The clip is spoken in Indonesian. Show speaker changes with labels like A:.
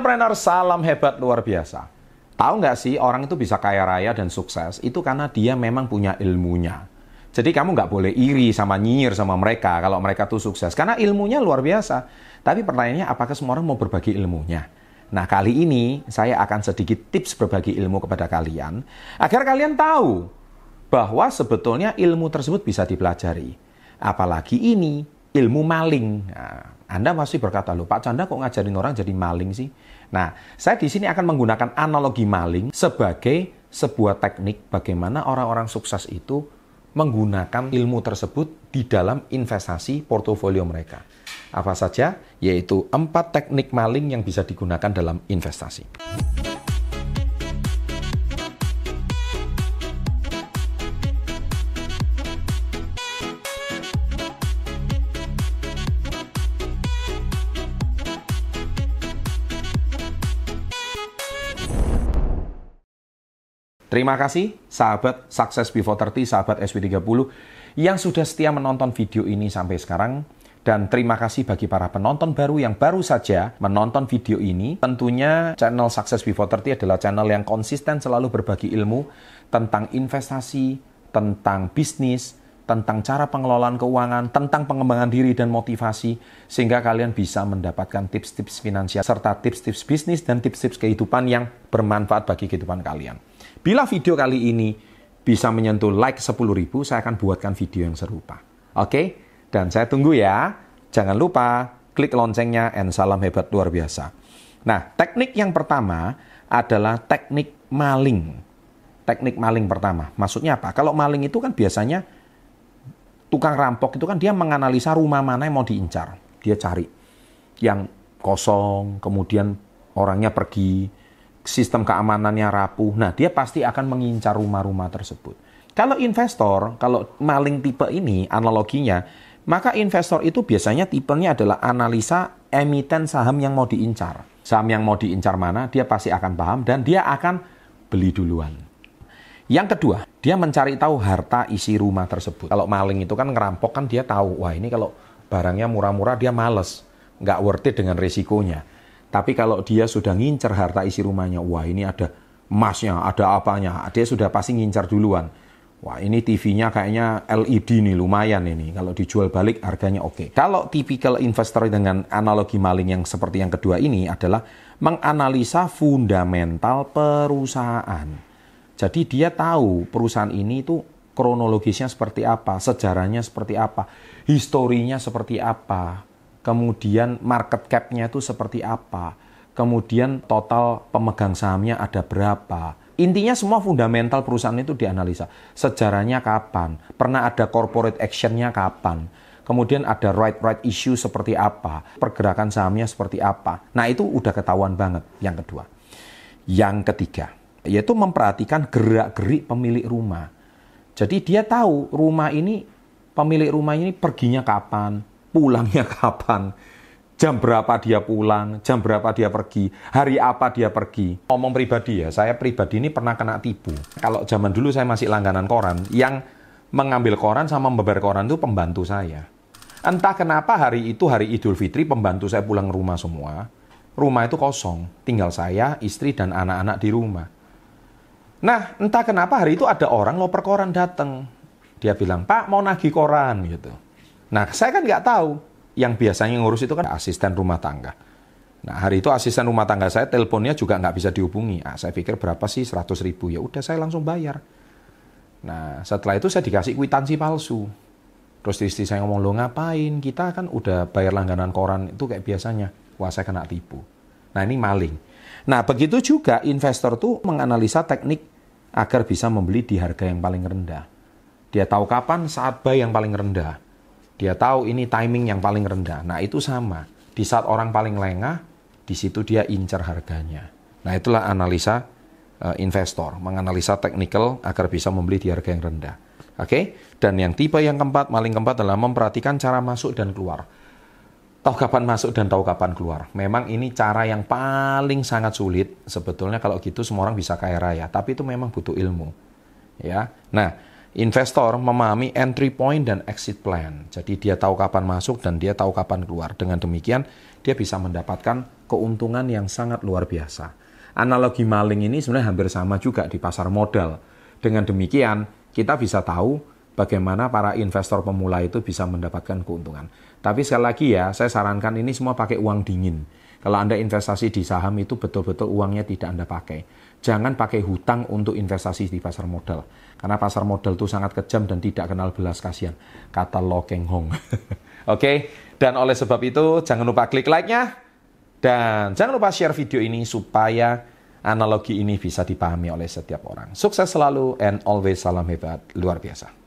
A: entrepreneur, salam hebat luar biasa. Tahu nggak sih orang itu bisa kaya raya dan sukses itu karena dia memang punya ilmunya. Jadi kamu nggak boleh iri sama nyinyir sama mereka kalau mereka tuh sukses. Karena ilmunya luar biasa. Tapi pertanyaannya apakah semua orang mau berbagi ilmunya? Nah kali ini saya akan sedikit tips berbagi ilmu kepada kalian. Agar kalian tahu bahwa sebetulnya ilmu tersebut bisa dipelajari. Apalagi ini ilmu maling. Nah, anda pasti berkata, loh Pak Chandra kok ngajarin orang jadi maling sih? Nah, saya di sini akan menggunakan analogi maling sebagai sebuah teknik bagaimana orang-orang sukses itu menggunakan ilmu tersebut di dalam investasi portofolio mereka. Apa saja? Yaitu empat teknik maling yang bisa digunakan dalam investasi. Terima kasih sahabat Success Before 30, sahabat SW30 yang sudah setia menonton video ini sampai sekarang. Dan terima kasih bagi para penonton baru yang baru saja menonton video ini. Tentunya channel Success Before 30 adalah channel yang konsisten selalu berbagi ilmu tentang investasi, tentang bisnis, tentang cara pengelolaan keuangan, tentang pengembangan diri dan motivasi, sehingga kalian bisa mendapatkan tips-tips finansial, serta tips-tips bisnis dan tips-tips kehidupan yang bermanfaat bagi kehidupan kalian. Bila video kali ini bisa menyentuh like 10 ribu, saya akan buatkan video yang serupa. Oke? Dan saya tunggu ya. Jangan lupa klik loncengnya and salam hebat luar biasa. Nah, teknik yang pertama adalah teknik maling. Teknik maling pertama. Maksudnya apa? Kalau maling itu kan biasanya tukang rampok itu kan dia menganalisa rumah mana yang mau diincar. Dia cari yang kosong, kemudian orangnya pergi, sistem keamanannya rapuh. Nah, dia pasti akan mengincar rumah-rumah tersebut. Kalau investor, kalau maling tipe ini analoginya, maka investor itu biasanya tipenya adalah analisa emiten saham yang mau diincar. Saham yang mau diincar mana, dia pasti akan paham dan dia akan beli duluan. Yang kedua, dia mencari tahu harta isi rumah tersebut. Kalau maling itu kan ngerampok kan dia tahu, wah ini kalau barangnya murah-murah dia males, nggak worth it dengan resikonya. Tapi kalau dia sudah ngincer harta isi rumahnya, wah ini ada emasnya, ada apanya, dia sudah pasti ngincer duluan. Wah ini TV-nya kayaknya LED nih, lumayan ini. Kalau dijual balik harganya oke. Okay. Kalau tipikal investor dengan analogi maling yang seperti yang kedua ini adalah menganalisa fundamental perusahaan. Jadi dia tahu perusahaan ini itu kronologisnya seperti apa, sejarahnya seperti apa, historinya seperti apa, kemudian market cap-nya itu seperti apa, kemudian total pemegang sahamnya ada berapa. Intinya semua fundamental perusahaan itu dianalisa. Sejarahnya kapan, pernah ada corporate action-nya kapan, kemudian ada right-right issue seperti apa, pergerakan sahamnya seperti apa. Nah itu udah ketahuan banget yang kedua. Yang ketiga, yaitu memperhatikan gerak-gerik pemilik rumah. Jadi dia tahu rumah ini, pemilik rumah ini perginya kapan, pulangnya kapan, jam berapa dia pulang, jam berapa dia pergi, hari apa dia pergi. Ngomong pribadi ya, saya pribadi ini pernah kena tipu. Kalau zaman dulu saya masih langganan koran, yang mengambil koran sama membayar koran itu pembantu saya. Entah kenapa hari itu hari Idul Fitri pembantu saya pulang rumah semua. Rumah itu kosong, tinggal saya, istri dan anak-anak di rumah. Nah, entah kenapa hari itu ada orang loper koran datang. Dia bilang, "Pak, mau nagih koran." gitu. Nah, saya kan nggak tahu. Yang biasanya ngurus itu kan asisten rumah tangga. Nah, hari itu asisten rumah tangga saya teleponnya juga nggak bisa dihubungi. Ah, saya pikir berapa sih 100 ribu. Ya udah saya langsung bayar. Nah, setelah itu saya dikasih kwitansi palsu. Terus istri saya ngomong, lo ngapain? Kita kan udah bayar langganan koran itu kayak biasanya. Wah, saya kena tipu. Nah, ini maling. Nah, begitu juga investor tuh menganalisa teknik agar bisa membeli di harga yang paling rendah. Dia tahu kapan saat buy yang paling rendah dia tahu ini timing yang paling rendah. Nah, itu sama. Di saat orang paling lengah, di situ dia incar harganya. Nah, itulah analisa uh, investor, menganalisa teknikal agar bisa membeli di harga yang rendah. Oke? Okay? Dan yang tipe yang keempat, maling keempat adalah memperhatikan cara masuk dan keluar. Tahu kapan masuk dan tahu kapan keluar. Memang ini cara yang paling sangat sulit. Sebetulnya kalau gitu semua orang bisa kaya raya, tapi itu memang butuh ilmu. Ya. Nah, investor memahami entry point dan exit plan. Jadi dia tahu kapan masuk dan dia tahu kapan keluar. Dengan demikian dia bisa mendapatkan keuntungan yang sangat luar biasa. Analogi maling ini sebenarnya hampir sama juga di pasar modal. Dengan demikian, kita bisa tahu bagaimana para investor pemula itu bisa mendapatkan keuntungan. Tapi sekali lagi ya, saya sarankan ini semua pakai uang dingin. Kalau Anda investasi di saham itu betul-betul uangnya tidak Anda pakai. Jangan pakai hutang untuk investasi di pasar modal. Karena pasar modal itu sangat kejam dan tidak kenal belas kasihan. Kata Lo Keng Hong. Oke, okay? dan oleh sebab itu jangan lupa klik like-nya. Dan jangan lupa share video ini supaya analogi ini bisa dipahami oleh setiap orang. Sukses selalu and always salam hebat luar biasa.